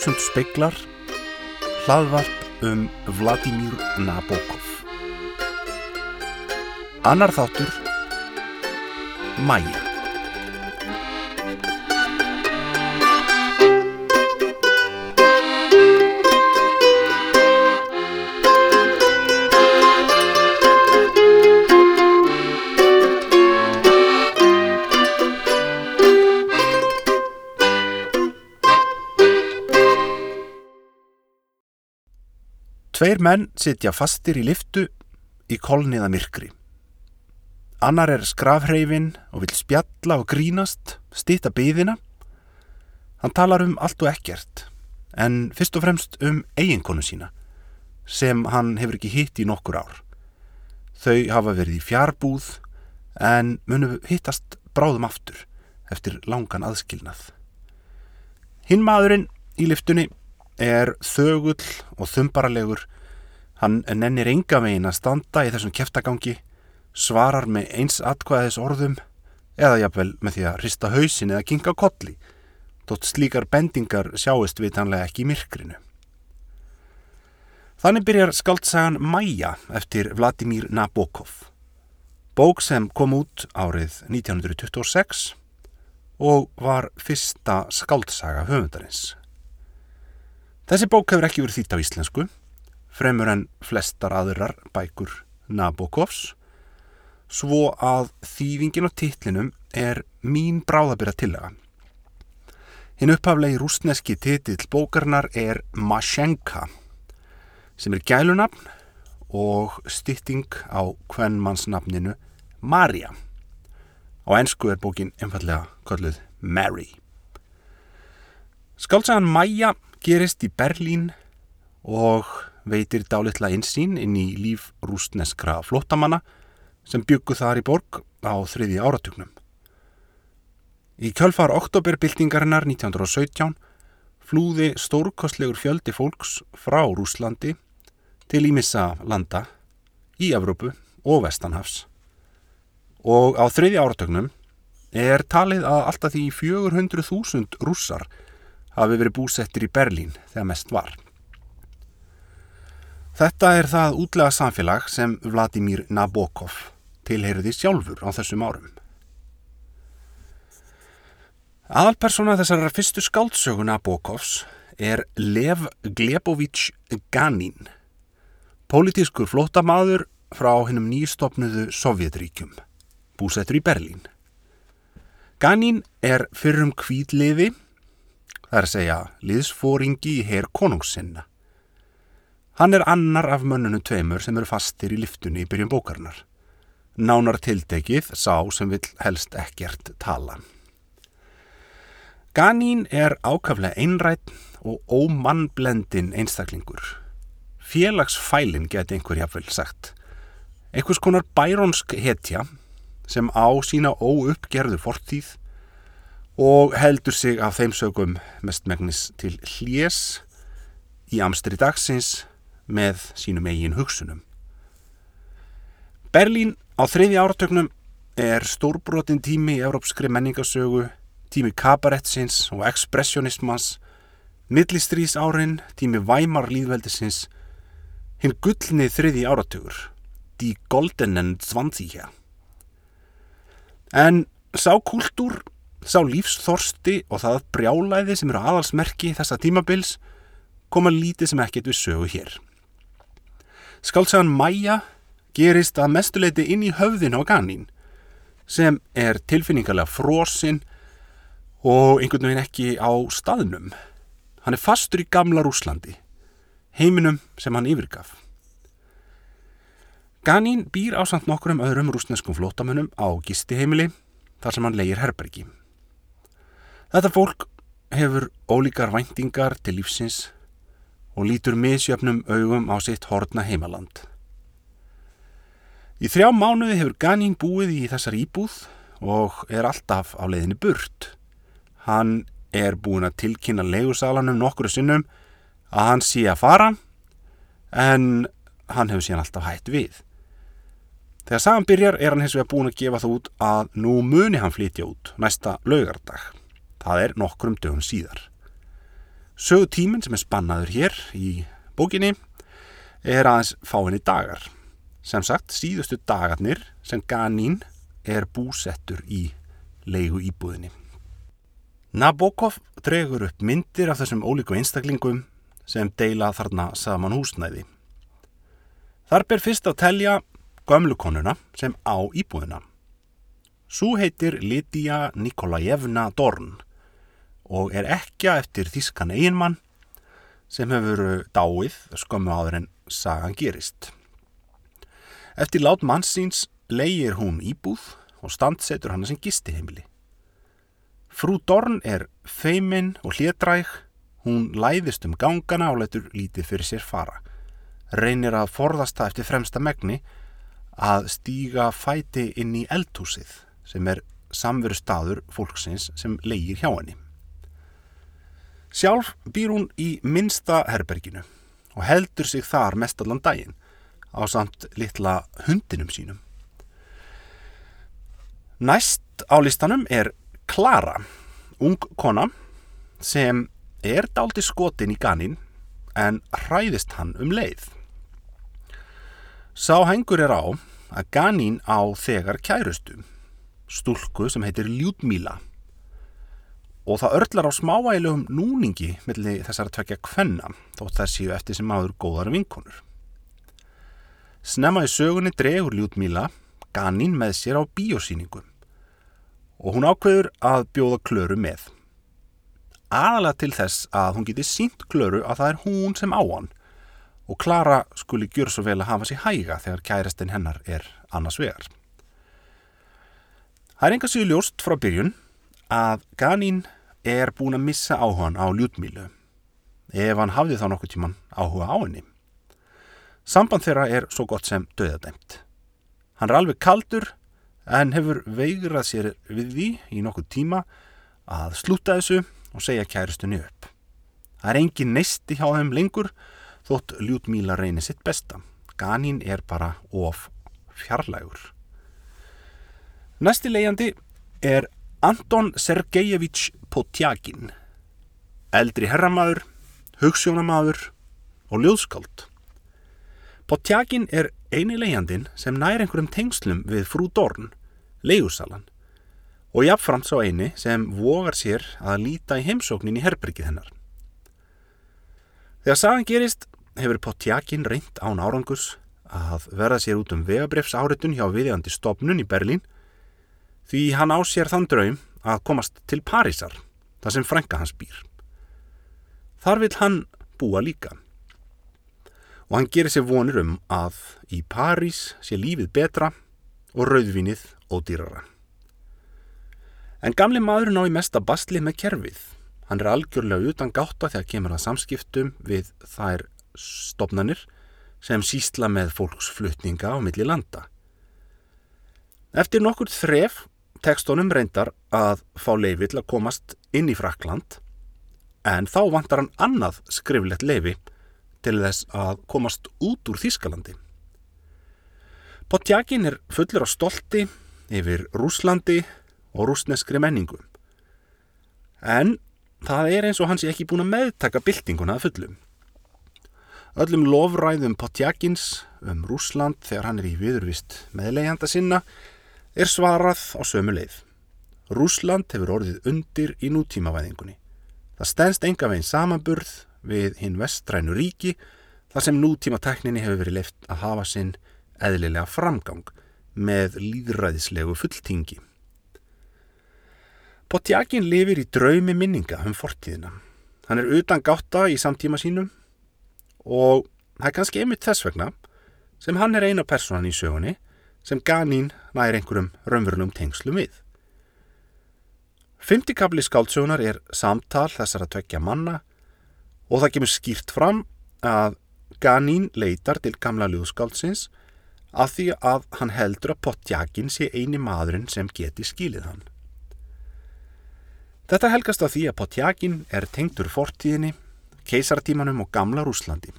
þúsund speiklar, hlaðvarp um Vladimir Nabokov. Annar þáttur, Mæja. Tveir menn sitja fastir í liftu í kolniða myrkri. Annar er skrafhreifin og vil spjalla og grínast, stýta byðina. Hann talar um allt og ekkert, en fyrst og fremst um eiginkonu sína, sem hann hefur ekki hitt í nokkur ár. Þau hafa verið í fjárbúð, en munu hittast bráðum aftur eftir langan aðskilnað. Hinn maðurinn í liftunni er þögull og þumbaralegur. Hann nennir enga vegin að standa í þessum keftagangi, svarar með eins atkvæðis orðum eða jafnvel með því að hrista hausin eða kinga kolli, þótt slíkar bendingar sjáist vitanlega ekki í myrkrinu. Þannig byrjar skaldsagan Mæja eftir Vladimir Nabokov, bók sem kom út árið 1926 og var fyrsta skaldsaga höfundarins. Þessi bók hefur ekki verið þýtt á íslensku, fremur en flestar aðrar bækur Nabokovs, svo að þývingin á titlinum er mín bráðabyrra tillega. Hinn upphaflegi rúsneski titill bókarnar er Mashenka, sem er gælunafn og stytting á hvernmannsnafninu Marja. Á ennsku er bókin einfallega kalluð Mary. Skálsagan Maja gerist í Berlín og veitir dálitla einsýn inn í líf rústneskra flottamanna sem byggu þar í borg á þriði áratugnum. Í kjölfar oktoberbyltingarinnar 1917 flúði stórkostlegur fjöldi fólks frá Rúslandi til ímissa landa í Evrópu og Vestanhafs og á þriði áratugnum er talið að alltaf því 400.000 rússar hafi verið búsettir í Berlín þegar mest var. Þetta er það útlega samfélag sem Vladimir Nabokov tilheyriði sjálfur á þessum árum. Aðalpersona þessar fyrstu skáldsögu Nabokovs er Lev Glebovich Ganin, politískur flótamaður frá hennum nýstofnuðu Sovjetríkjum, búsettur í Berlín. Ganin er fyrrum kvítliði að segja liðsfóringi í her konungssinna. Hann er annar af mönnunum tveimur sem eru fastir í liftunni í byrjun bókarnar. Nánar tildegið sá sem vil helst ekkert tala. Ganín er ákaflega einrætt og ómannblendin einstaklingur. Félagsfælin geti einhver jafnvel sagt. Einhvers konar bæronsk hetja sem á sína óuppgerðu fortíð og heldur sig af þeim sögum mestmægnis til hljés í amstri dagsins með sínum eigin hugsunum. Berlín á þriði áratögnum er stórbrotin tími í európskri menningasögu, tími kabarettsins og ekspressionismans, millistrís árin, tími væmar líðveldisins, hinn gullni þriði áratögur, die goldenen zwanzíkja. En sá kultúr Sá lífsþorsti og það brjálæði sem eru aðalsmerki þessa tímabils koma lítið sem ekkert við sögu hér. Skálsagan Maja gerist að mestuleiti inn í höfðin á Ganín sem er tilfinningarlega frosinn og einhvern veginn ekki á staðnum. Hann er fastur í gamla Rúslandi, heiminum sem hann yfirgaf. Ganín býr á samt nokkur um öðrum rúsneskum flótamönnum á gistiheimili þar sem hann leigir herbergi. Þetta fólk hefur ólíkar væntingar til lífsins og lítur misjöfnum augum á sitt hortna heimaland. Í þrjá mánuði hefur Ganín búið í þessar íbúð og er alltaf á leiðinni burt. Hann er búin að tilkynna leigusalanum nokkru sinnum að hann sé að fara en hann hefur síðan alltaf hætt við. Þegar sagan byrjar er hann hins vegar búin að gefa það út að nú muni hann flytja út næsta laugardag Það er nokkrum dögum síðar. Sögu tíminn sem er spannaður hér í bókinni er aðeins fáinni dagar. Sem sagt, síðustu dagarnir sem Ganín er búsettur í leigu íbúðinni. Nabokov dregur upp myndir af þessum ólíku einstaklingum sem deila þarna saman húsnæði. Þar ber fyrst að telja gömlukonuna sem á íbúðina. Sú heitir Lídia Nikolajevna Dorn og er ekki eftir þískan eiginmann sem hefur dáið skömmu áður en sagan gerist. Eftir lát mannsins leigir hún íbúð og standsetur hann sem gistiheimili. Frú Dorn er feiminn og hlétræg, hún læðist um gangana og letur lítið fyrir sér fara. Reynir að forðast það eftir fremsta megni að stíga fæti inn í eldhúsið sem er samveru staður fólksins sem leigir hjá henni. Sjálf býr hún í minsta herberginu og heldur sig þar mest allan daginn á samt litla hundinum sínum. Næst á listanum er Klara, ung kona sem er daldi skotin í ganin en hræðist hann um leið. Sá hengur er á að ganin á þegar kærustu, stúlku sem heitir Ljúdmíla og það örlar á smávægilegum núningi millir þessar tvekja kvenna þótt þær séu eftir sem áður góðar vinkonur. Snemma í sögunni dregur Ljúdmíla ganin með sér á bíosýningum og hún ákveður að bjóða Klöru með. Aðalega til þess að hún geti sínt Klöru að það er hún sem á hann og Klara skuli gjör svo vel að hafa sér hæga þegar kærastinn hennar er annars vegar. Það er enga síðu ljóst frá byrjun að Ganín er búin að missa áhugan á ljútmílu ef hann hafði þá nokkuð tíman áhuga á henni. Samband þeirra er svo gott sem döðadæmt. Hann er alveg kaldur en hefur veigrað sér við því í nokkuð tíma að slúta þessu og segja kæristunni upp. Það er engin neisti hjá þeim lengur þótt Ljútmíla reynir sitt besta. Ganín er bara of fjarlægur. Næsti leiðandi er Anton Sergejevich Potjakin, eldri herramaður, hugssjónamaður og ljóðskáld. Potjakin er eini leiðandin sem nær einhverjum tengslum við frú Dorn leigursalan og jafnframt sá eini sem vogar sér að líta í heimsóknin í herbergið hennar. Þegar sagan gerist hefur Potjakin reynd án árangurs að verða sér út um vegabrefs áritun hjá viðjandi stopnun í Berlín því hann á sér þann draum að komast til Parísar, þar sem frænka hans býr. Þar vil hann búa líka. Og hann gerir sér vonir um að í París sé lífið betra og rauðvinið ódýrara. En gamli maður ná í mesta bastli með kerfið. Hann er algjörlega utan gáta þegar kemur að samskiptum við þær stopnanir sem sísla með fólksflutninga á milli landa. Eftir nokkur þref tekstónum reyndar að fá leifi til að komast inn í Frakland en þá vantar hann annað skriflegt leifi til þess að komast út úr Þískalandi. Potjakin er fullur á stolti yfir Rúslandi og rúsneskri menningu. En það er eins og hans ekki búin að meðtaka byltinguna að fullum. Öllum lofræðum Potjakins um Rúsland þegar hann er í viðurvist meðlegjanda sinna er svarað á sömu leið. Rúsland hefur orðið undir í nútímavæðingunni. Það stennst enga veginn samanburð við hinn vestrænu ríki þar sem nútíma tekninni hefur verið leift að hafa sinn eðlilega framgang með líðræðislegu fulltingi. Potjakin lifir í draumi minninga um fortíðina. Hann er utan gátta í samtíma sínum og það er kannski einmitt þess vegna sem hann er eina personan í sögunni sem Ganín nær einhverjum raunverunum tengslum við. Fymtikabli skáldsögunar er samtal þessar að tvekja manna og það kemur skýrt fram að Ganín leitar til gamla ljúðskáldsins af því að hann heldur að Potjakin sé eini maðurinn sem geti skilið hann. Þetta helgast af því að Potjakin er tengtur fortíðinni, keisartímanum og gamla Rúslandi.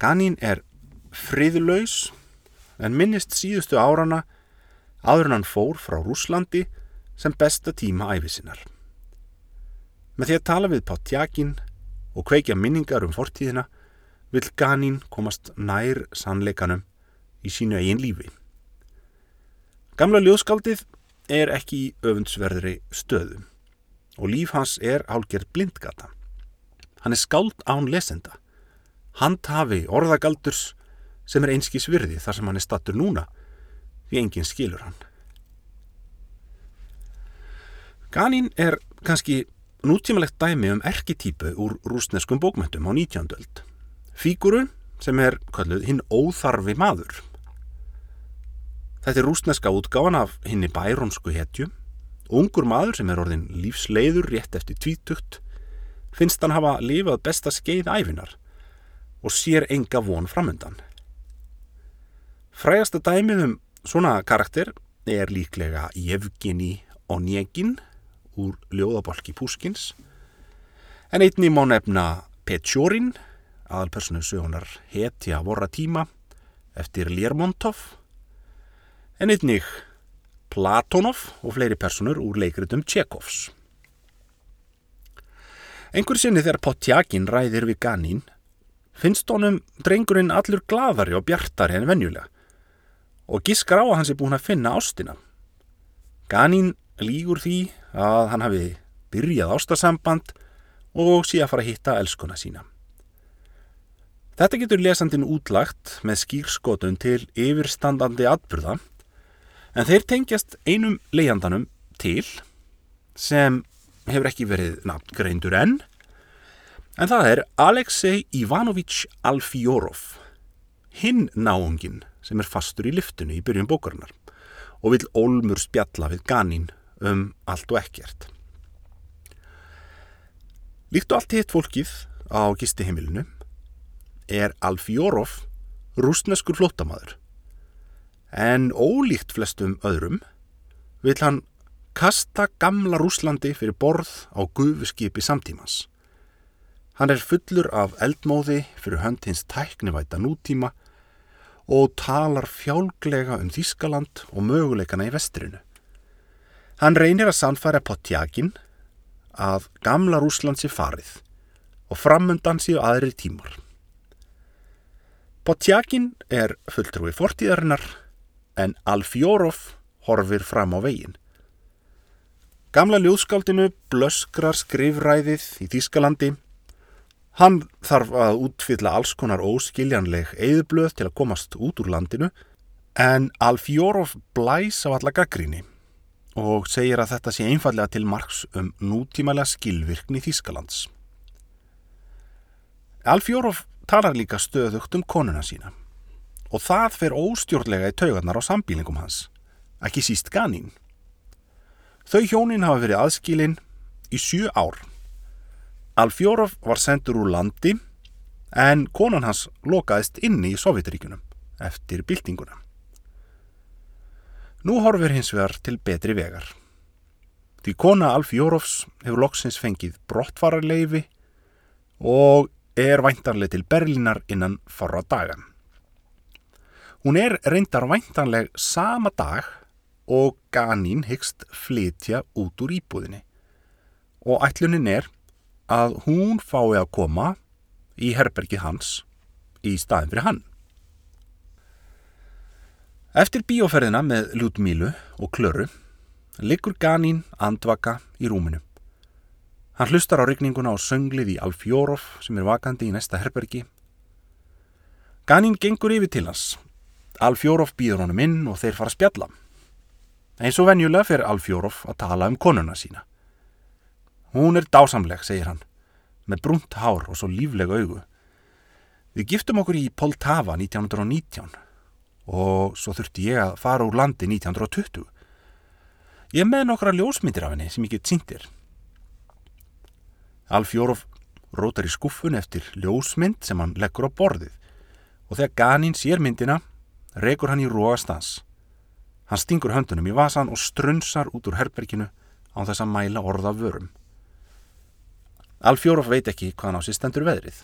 Ganín er friðlaus en minnist síðustu árana áður hann fór frá Rúslandi sem besta tíma æfisinnar. Með því að tala við Potjakin og kveikja minningar um fortíðina vil Ganín komast nær sannleikanum í sínu eigin lífi. Gamla ljóðskaldið er ekki í öfundsverðri stöðum og líf hans er hálgerð blindgata. Hann er skáld án lesenda. Hann tafi orðagaldurs sem er einskís virði þar sem hann er stattur núna því enginn skilur hann. Ganín er kannski nútímalegt dæmi um erketýpu úr rúsneskum bókmyndum á 19. öld. Fíguru sem er kalluð hinn óþarfi maður. Þetta er rúsneska útgáfan af hinni bæronsku hetju. Ungur maður sem er orðin lífsleiður rétt eftir tvítugt finnst hann hafa lifað besta skeið æfinar og sér enga von framöndan. Frægasta dæmið um svona karakter er líklega Jevgeni Onegin úr ljóðabolki Púskins. En einni má nefna Petjórin aðalpersonu sögunar hetja vorra tíma eftir Lermontov. En einnig Platonov og fleiri personur úr leikritum Tjekovs. Einhver sinni þegar Potjakin ræðir við Ganín finnst honum drengurinn allur gladari og bjartari en venjulega og gískar á að hans er búin að finna ástina. Ganín lígur því að hann hafi byrjað ástasamband og sé að fara að hitta elskuna sína. Þetta getur lesandin útlagt með skýrskotun til yfirstandandi atbyrða en þeir tengjast einum leiandanum til sem hefur ekki verið nátt greindur enn en það er Alexei Ivanović Alfjórov hinn náungin sem er fastur í liftinu í byrjun bókarinnar og vil Olmur spjalla við Ganín um allt og ekkert. Líkt og allt hitt fólkið á gistiheimilinu er Alfjórov rúsneskur flótamaður en ólíkt flestum öðrum vil hann kasta gamla Rúslandi fyrir borð á gufuskipi samtímans. Hann er fullur af eldmóði fyrir hönd hins tæknivæta nútíma og talar fjálglega um Þískaland og möguleikana í vestrinu. Hann reynir að sannfæra Potjakin að gamla Rúsland sé farið og framundan séu aðri tímar. Potjakin er fulltrúi fortíðarinnar en Alfjórov horfir fram á veginn. Gamla ljóðskáldinu blöskrar skrifræðið í Þískalandi. Hann þarf að útfylla alls konar óskiljanleg eðblöð til að komast út úr landinu en Alfjórov blæs á alla gaggríni og segir að þetta sé einfallega til margs um nútímalega skilvirkni Þískalands. Alfjórov talar líka stöðugt um konuna sína og það fer óstjórnlega í taugarnar á sambílingum hans, ekki síst Ganín. Þau hjónin hafa verið aðskilin í sjö ár. Alfjórov var sendur úr landi en konan hans lokaðist inni í Sovjetaríkunum eftir byltinguna. Nú horfir hins vegar til betri vegar. Því kona Alfjórovs hefur loksins fengið brottfararleifi og er væntarleg til Berlínar innan forra dagan. Hún er reyndar væntanleg sama dag og Ganín hyggst flytja út úr íbúðinni og ætlunin er að hún fái að koma í herbergið hans í staðin fyrir hann. Eftir bíóferðina með Ljúdmílu og Klöru liggur Ganín andvaka í rúminu. Hann hlustar á rygninguna og sönglið í Alfjórov sem er vakandi í næsta herbergi. Ganín gengur yfir til hans. Alfjórov býður honum inn og þeir fara að spjalla. Eins og venjulega fer Alfjórov að tala um konuna sína. Hún er dásamleg, segir hann, með brunt hár og svo lífleg augu. Við giftum okkur í Poltava 1919 og svo þurfti ég að fara úr landi 1920. Ég með nokkra ljósmyndir af henni sem ég get síndir. Alfjórov rótar í skuffun eftir ljósmynd sem hann leggur á borðið og þegar Ganín sér myndina rekur hann í róastans. Hann stingur höndunum í vasan og strunsar út úr herberginu á þess að mæla orða vörum. Alfjórov veit ekki hvað hann á sér stendur veðrið.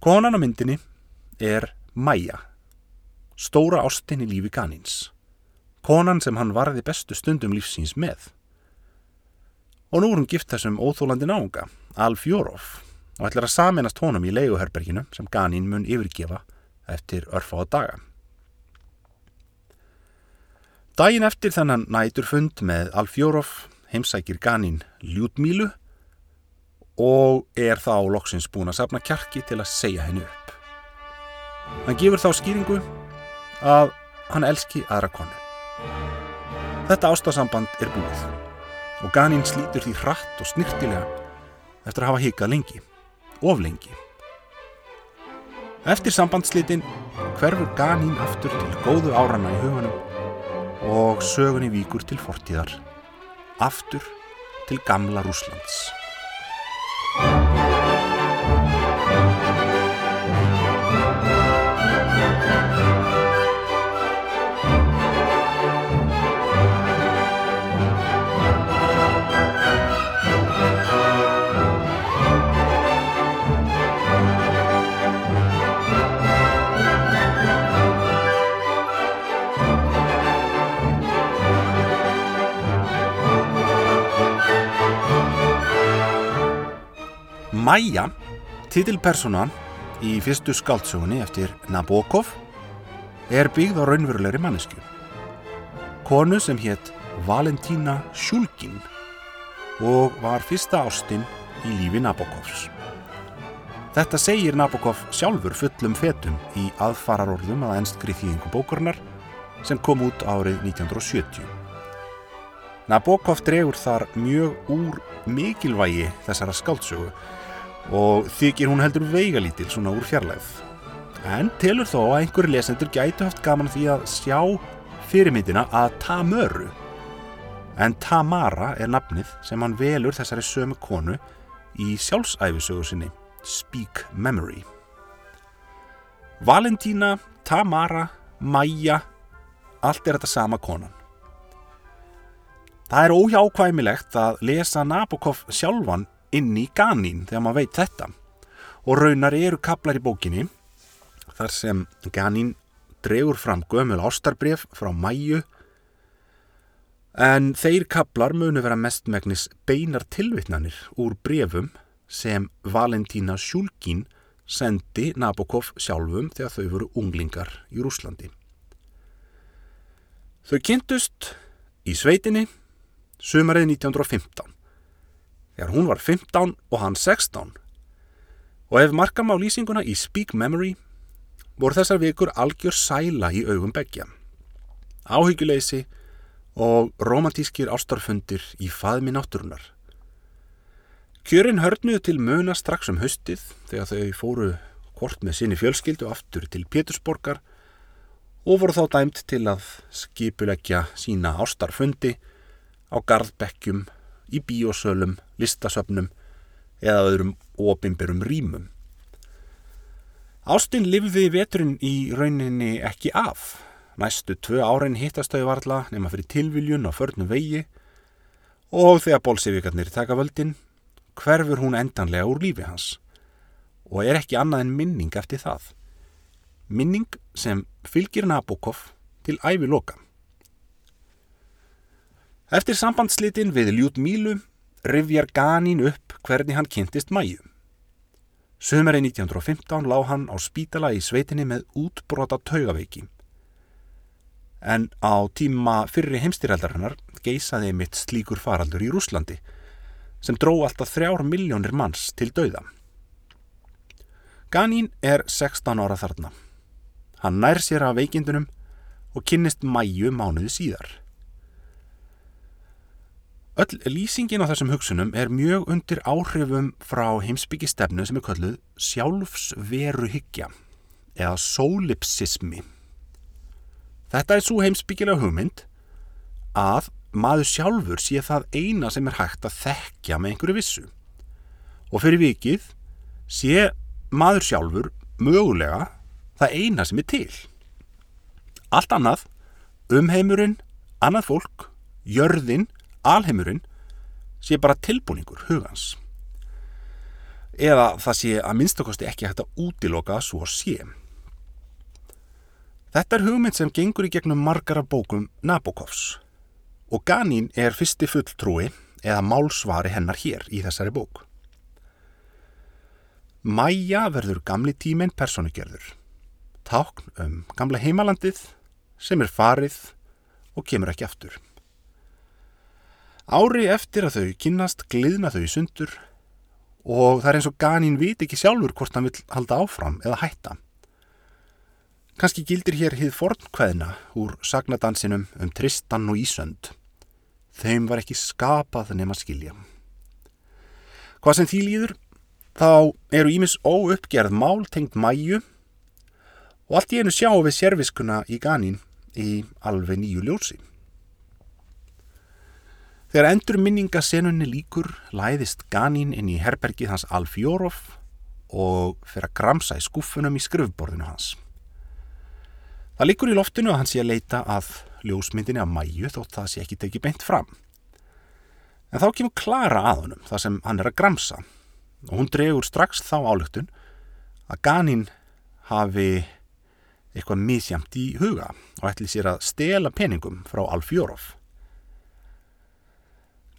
Konan á myndinni er Maja, stóra ástin í lífi Ganins, konan sem hann varði bestu stundum lífsins með. og nú er hún gift þessum óþólandi náunga, Alfjórov, og ætlar að saminast honum í leiguherberginu sem Ganín mun yfirgefa eftir örfáða daga. Dægin eftir þennan næturfund með Alfjórov heimsækir Ganín Ljútmílu og er þá loksins búin að sapna kjarki til að segja henni upp. Hann gefur þá skýringu að hann elski aðra konu. Þetta ástasamband er búið og Ganín slítur því hratt og snirtilega eftir að hafa hikað lengi, of lengi. Eftir sambandslítin hverfur Ganín aftur til góðu árana í hugunum og sögunni víkur til fortíðar, aftur til gamla Rúslands. Maja, titilpersona í fyrstu skáldsögunni eftir Nabokov, er byggð á raunverulegri mannesku. Konu sem hétt Valentína Sjúlgin og var fyrsta ástinn í lífi Nabokovs. Þetta segir Nabokov sjálfur fullum fetum í aðfararorðum að ennstgri þýðingu bókurnar sem kom út árið 1970. Nabokov dregur þar mjög úr mikilvægi þessara skáldsögu og þykir hún heldur veigalítil svona úr fjarlæð. En telur þó að einhverju lesendur gætu haft gaman því að sjá fyrirmyndina að Tamöru. En Tamara er nafnið sem hann velur þessari sömu konu í sjálfsæfisögur sinni, Speak Memory. Valentína, Tamara, Maja, allt er þetta sama konan. Það er óhjákvæmilegt að lesa Nabokov sjálfan inn í Ganín þegar maður veit þetta. Og raunar eru kaplar í bókinni þar sem Ganín dregur fram gömul ástarbref frá mæju en þeir kaplar munu vera mestmægnis beinar tilvittnanir úr brefum sem Valentína Sjúlgín sendi Nabokov sjálfum þegar þau voru unglingar í Rúslandi. Þau kynntust í sveitinni sumarið 1915 þegar hún var 15 og hann 16. Og ef markam á lýsinguna í Speak Memory voru þessar vikur algjör sæla í augum begja. Áhyggjuleysi og romantískir ástarfundir í faðmi náttúrunar. Kjörin hörnuðu til möna strax um höstið þegar þau fóru hvort með sinni fjölskyldu aftur til Pétursborgar og voru þá dæmt til að skipuleggja sína ástarfundi á gardbekkjum í bíosölum, listasöfnum eða öðrum opimberum rýmum. Ástinn lifði veturinn í rauninni ekki af. Næstu tvö árin hittast þau varla nema fyrir tilviljun á förnum vegi og þegar bólsevíkarnir taka völdin hverfur hún endanlega úr lífi hans og er ekki annað en minning eftir það. Minning sem fylgir Nabokov til ævi loka. Eftir sambandslitin við Ljút Mílu rivjar Ganín upp hvernig hann kynntist mæju. Sömari 1915 lág hann á spítala í sveitinni með útbrota taugaveiki. En á tíma fyrri heimstýraldarinnar geisaði mitt slíkur faraldur í Rúslandi sem dró alltaf þrjár miljónir manns til dauða. Ganín er 16 ára þarna. Hann nær sér af veikindunum og kynnist mæju mánuði síðar. Öll lýsingin á þessum hugsunum er mjög undir áhrifum frá heimsbyggistefnu sem er kalluð sjálfsveruhyggja eða solipsismi. Þetta er svo heimsbyggilega hugmynd að maður sjálfur sé það eina sem er hægt að þekkja með einhverju vissu. Og fyrir vikið sé maður sjálfur mögulega það eina sem er til. Allt annað, umheimurinn, annað fólk, jörðinn, alheimurinn sé bara tilbúningur hugans eða það sé að minnstakosti ekki hægt að útiloka svo sé. Þetta er hugmynd sem gengur í gegnum margar af bókum Nabokovs og Ganín er fyrsti fulltrúi eða málsvari hennar hér í þessari bók. Mæja verður gamli tíminn personugerður. Tákn um gamla heimalandið sem er farið og kemur ekki aftur. Ári eftir að þau kynnast gliðna þau í sundur og það er eins og Ganín vit ekki sjálfur hvort hann vil halda áfram eða hætta. Kanski gildir hér hið fornkveðna úr sagnadansinum um Tristan og Ísönd. Þeim var ekki skapað nema skilja. Hvað sem því líður, þá eru Ímis óuppgerð mál tengt mæju og allt í einu sjáum við sérviskuna í Ganín í alveg nýju ljósi. Þegar endur minningasenunni líkur læðist Ganín inn í herbergið hans Alfjórov og fyrir að gramsa í skuffunum í skröfborðinu hans. Það líkur í loftinu að hann sé að leita að ljósmyndinni af mæju þótt það sé ekki tekið beint fram. En þá kemur Klara að honum þar sem hann er að gramsa og hún dregur strax þá álugtun að Ganín hafi eitthvað misjamt í huga og ætli sér að stela peningum frá Alfjórov.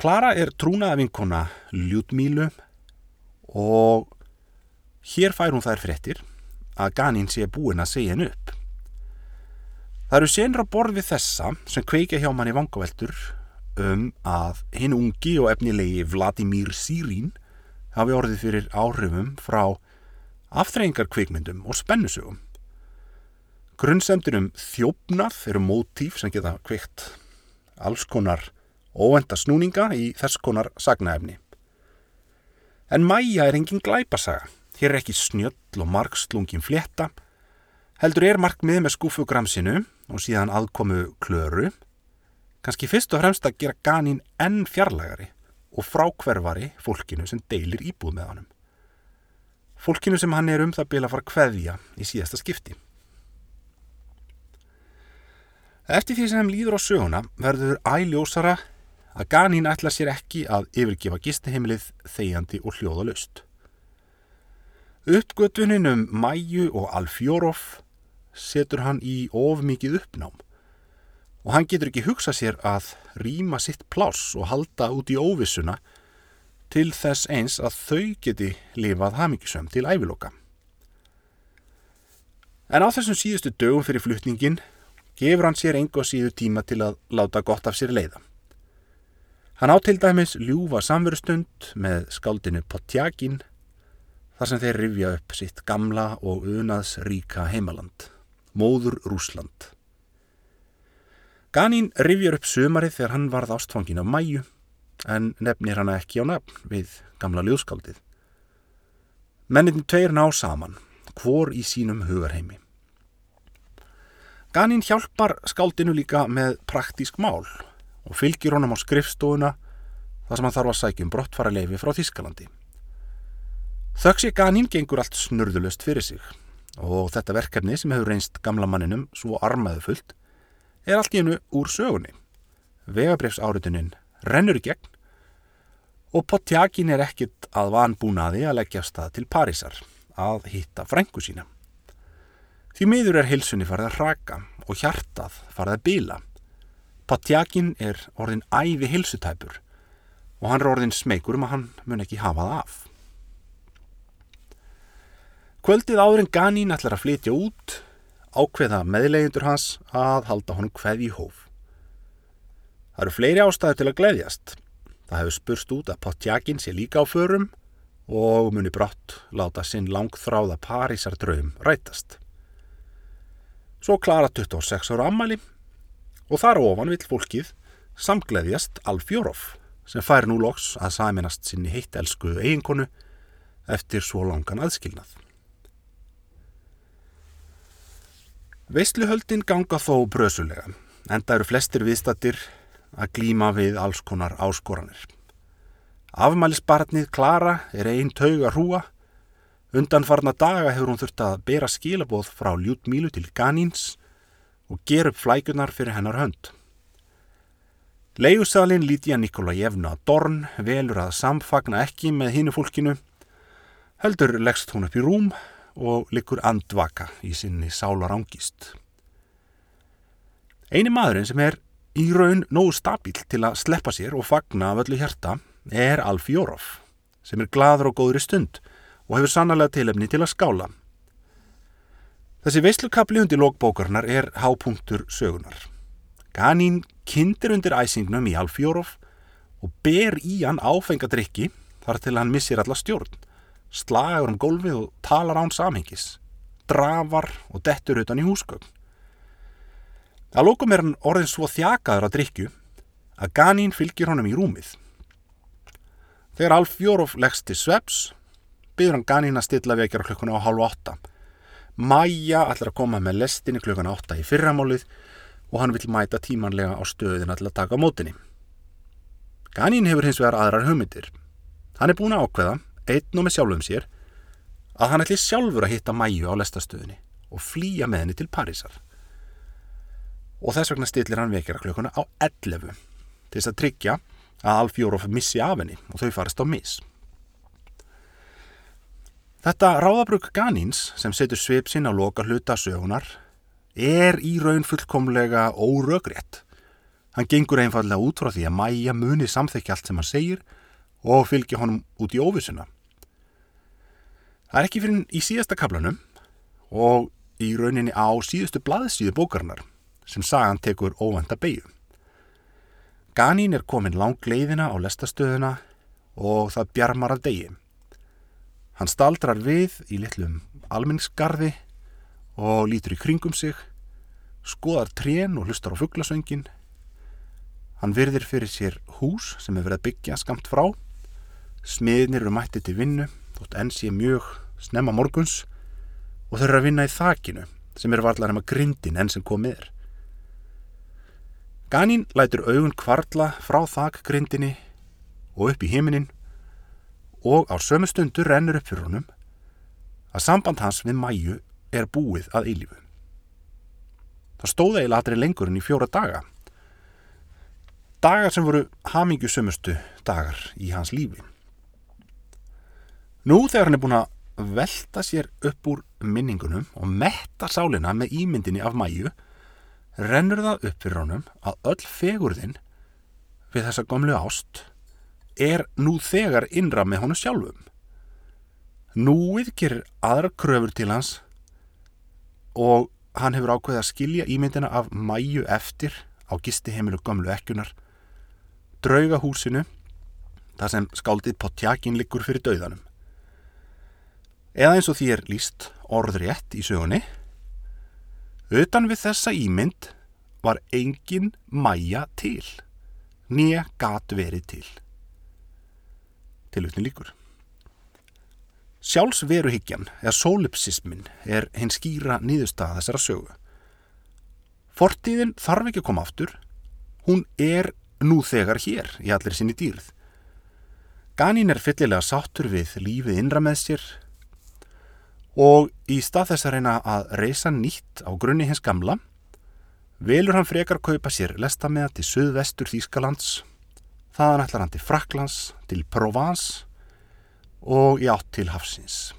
Klara er trúnaða vinkona Ljútmílu og hér fær hún þær fréttir að Ganín sé búin að segja henn upp. Það eru senra borð við þessa sem kveikja hjá manni vangaveltur um að hinn ungi og efnilegi Vladimir Sírín hafi orðið fyrir áhrifum frá aftreyingar kvikmyndum og spennusögum. Grunnsemdur um þjófnað eru mótíf sem geta kveikt alls konar óvenda snúninga í þess konar sagnaefni. En mæja er engin glæpasaga. Hér er ekki snjöll og margslungin fletta. Heldur er markmið með skúfugramsinu og síðan aðkomu klöru. Kanski fyrst og fremst að gera ganin enn fjarlægari og frákverfari fólkinu sem deilir íbúð með honum. Fólkinu sem hann er um það bila að fara kveðja í síðasta skipti. Eftir því sem líður á söguna verður æljósara að Ganín ætla sér ekki að yfirgefa gisteheimilið þegjandi og hljóðalust. Uppgötunin um Mæju og Alfjórov setur hann í of mikið uppnám og hann getur ekki hugsa sér að rýma sitt pláss og halda út í óvissuna til þess eins að þau geti lifað hafmyggisöm til æviloka. En á þessum síðustu dögum fyrir flutningin gefur hann sér enga síðu tíma til að láta gott af sér leiða. Hann á til dæmis ljúfa samverustund með skáldinu Potjakin þar sem þeir rifja upp sitt gamla og unaðs ríka heimaland, móður Rúsland. Ganín rifjar upp sömarið þegar hann varð ástfangin af mæju en nefnir hana ekki á nafn við gamla ljóðskáldið. Mennin tveir ná saman, hvor í sínum hugarheimi. Ganín hjálpar skáldinu líka með praktísk mál og fylgir honum á skrifstofuna þar sem hann þarf að sækja um brottfara leifi frá Þískalandi. Þöggs ég ganin gengur allt snurðulöst fyrir sig og þetta verkefni sem hefur reynst gamla manninum svo armaðu fullt er allt í hennu úr sögunni. Vegabrefsárutunin rennur í gegn og Potjakin er ekkit að vanbúnaði að leggja stað til Parísar að hitta frængu sína. Því miður er hilsunni farið að raka og hjartað farið að bila Patjakin er orðin æfi hilsutæpur og hann er orðin smeykur um að hann mun ekki hafa það af. Kvöldið áður en Ganín ætlar að flytja út ákveða meðlegindur hans að halda honum hverði í hóf. Það eru fleiri ástæði til að gleyðjast. Það hefur spurst út að Patjakin sé líka á förum og muni brott láta sinn langþráða Parísar draum rætast. Svo klara 26 ára ammali og þar ofan vill fólkið samgleðjast Alfjórov sem fær nú loks að saminast sinni heitt elsku eiginkonu eftir svo langan aðskilnað. Veisluhöldin ganga þó brösulega, enda eru flestir viðstattir að glíma við alls konar áskoranir. Afmælisbarnið Klara er einn tauga hrúa, undanfarna daga hefur hún þurft að bera skilabóð frá Ljútmílu til Ganins og ger upp flækunar fyrir hennar hönd. Leigusalinn Lítiða Nikolajevna Dorn velur að samfagna ekki með hínu fólkinu, heldur leggst hún upp í rúm og likur andvaka í sinni sálar ángist. Einu maðurinn sem er í raun nógu stabíl til að sleppa sér og fagna af öllu hjarta er Alf Jórof sem er gladur og góður í stund og hefur sannlega tilefni til að skála. Þessi veislukabli undir lókbókarnar er hápunktur sögunar. Ganín kindir undir æsingnum í Alf Jórof og ber í hann áfengadrykki þar til hann missir alla stjórn, slagur um gólfið og talar án samhengis, drafar og dettur utan í húsgögn. Að lókum er hann orðin svo þjakaður að drykju að Ganín fylgir honum í rúmið. Þegar Alf Jórof leggst til sveps, byrður hann Ganín að stilla vekjara klukkuna á halv åtta. Maja ætlar að koma með lestinni klukkuna åtta í fyrramálið og hann vil mæta tímanlega á stöðina til að taka mótinni. Ganín hefur hins vegar aðrar hugmyndir. Hann er búin að ákveða, einn og með sjálfum sér, að hann ætli sjálfur að hitta Mæju á lestastöðinni og flýja með henni til Parísar. Og þess vegna stillir hann vekjara klukkuna á 11 til þess að tryggja að Alfjórof missi af henni og þau farist á mis. Þetta ráðabruk Ganíns sem setur sveip sinn á loka hluta sögunar er í raun fullkomlega órögrétt. Hann gengur einfallega út frá því að Mæja muni samþekja allt sem hann segir og fylgja honum út í óvissuna. Það er ekki fyrir í síðasta kaplanum og í rauninni á síðustu blaðsíðu bókarnar sem sagan tekur óvenda beigju. Ganín er komin lang leiðina á lestastöðuna og það bjarmar að degi. Hann staldrar við í litlum almenningsgarði og lítur í kringum sig, skoðar trén og hlustar á fugglasöngin Hann virðir fyrir sér hús sem hefur verið að byggja skamt frá. Smiðnir eru mættið til vinnu, þótt enn sé mjög snemma morguns og þau eru að vinna í þakinu sem eru varlar um að grindin enn sem komið er. Ganín lætur augun kvarla frá þakgrindinni og upp í heiminin og á sömu stundu rennur upp fyrir honum að samband hans við mæju er búið að eilífu. Það stóða eiginlega aðri lengur en í fjóra daga dagar sem voru hamingjusumustu dagar í hans lífi. Nú þegar hann er búin að velta sér upp úr minningunum og metta sálina með ímyndinni af mæju, rennur það upp fyrir honum að öll fegurðin við þessa gamlu ást er nú þegar innra með honum sjálfum. Núið gerir aðra kröfur til hans og hann hefur ákveðið að skilja ímyndina af mæju eftir á gisti heimilu gamlu ekkunar draugahúsinu þar sem skáldið Potjakin liggur fyrir dauðanum. Eða eins og því er líst orðrétt í sögunni, utan við þessa ímynd var engin mæja til, nýja gat verið til. Tilutni líkur. Sjálfsveruhyggjan eða solipsismin er hinn skýra nýðustaf þessara sögu. Fortíðin þarf ekki að koma aftur, hún er nú þegar hér í allir sinni dýrð. Ganín er fyllilega sáttur við lífið innra með sér og í stað þess að reyna að reysa nýtt á grunni hins gamla velur hann frekar kaupa sér lestameða til söðvestur Þýskalands, þaðan ætlar hann til Fraklands, til Provence og í átt til Hafsins.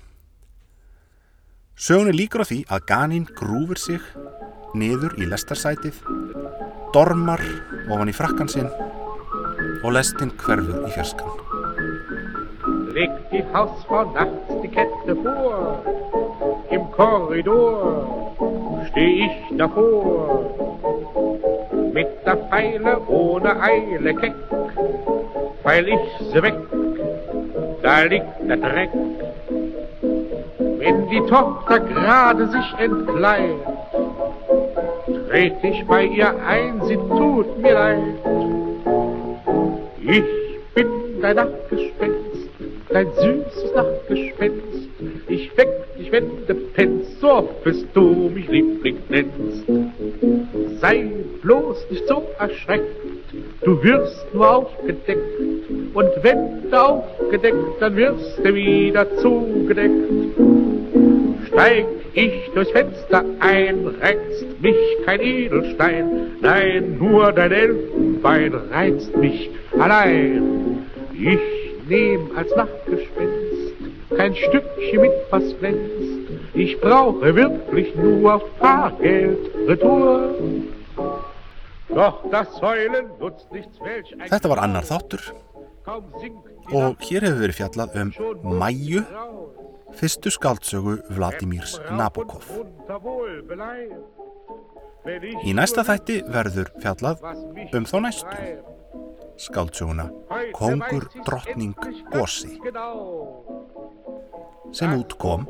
Sögun er líkur á því að Ganín grúfur sig niður í lestarsætið dormar ofan í frakkan sinn og lestinn hverfur í fjörskan. Legt die Hausfrau nachts die Kette vor, im Korridor steh ich davor, mit der Pfeile ohne Eile keck, pfeil ich sie weg, da liegt der Dreck. Wenn die Tochter gerade sich entkleidet, tret ich bei ihr ein, sie tut mir leid. Ich bin dein Nachtgespenst, dein süßes Nachtgespenst. Ich weck dich, wenn du pennst, so oft bist du mich lieblich nennst. Bloß nicht so erschreckt, du wirst nur aufgedeckt. Und wenn du aufgedeckt, dann wirst du wieder zugedeckt. Steig ich durchs Fenster ein, reizt mich kein Edelstein, nein, nur dein Elfenbein reizt mich allein. Ich nehm als Nachtgespenst kein Stückchen mit, was glänzt, ich brauche wirklich nur Fahrgeld retour. Þetta var annar þáttur og hér hefur verið fjallað um Mæju, fyrstu skaldsögu Vladimirs Nabokov. Í næsta þætti verður fjallað um þá næstu skaldsöguna Kongur, Drottning, genau. sem útkom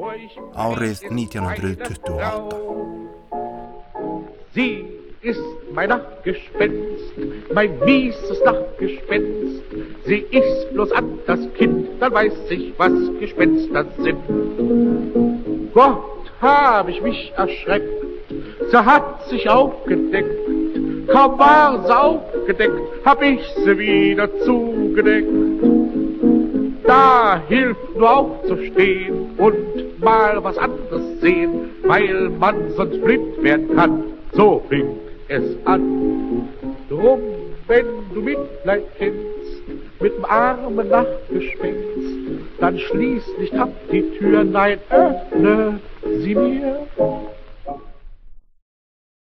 árið blieb ins 1928. Ist mein Nachtgespenst, mein mieses Nachtgespenst. Sie ist bloß an das Kind, dann weiß ich, was Gespenster sind. Gott, hab ich mich erschreckt, sie hat sich aufgedeckt. Kaum war sie aufgedeckt, hab ich sie wieder zugedeckt. Da hilft nur aufzustehen und mal was anderes sehen, weil man sonst blind werden kann. So fing es an. Drum, wenn du Mitleid kennst mit dem armen Nachtgespenst, dann schließ nicht ab die Tür, nein, öffne sie mir.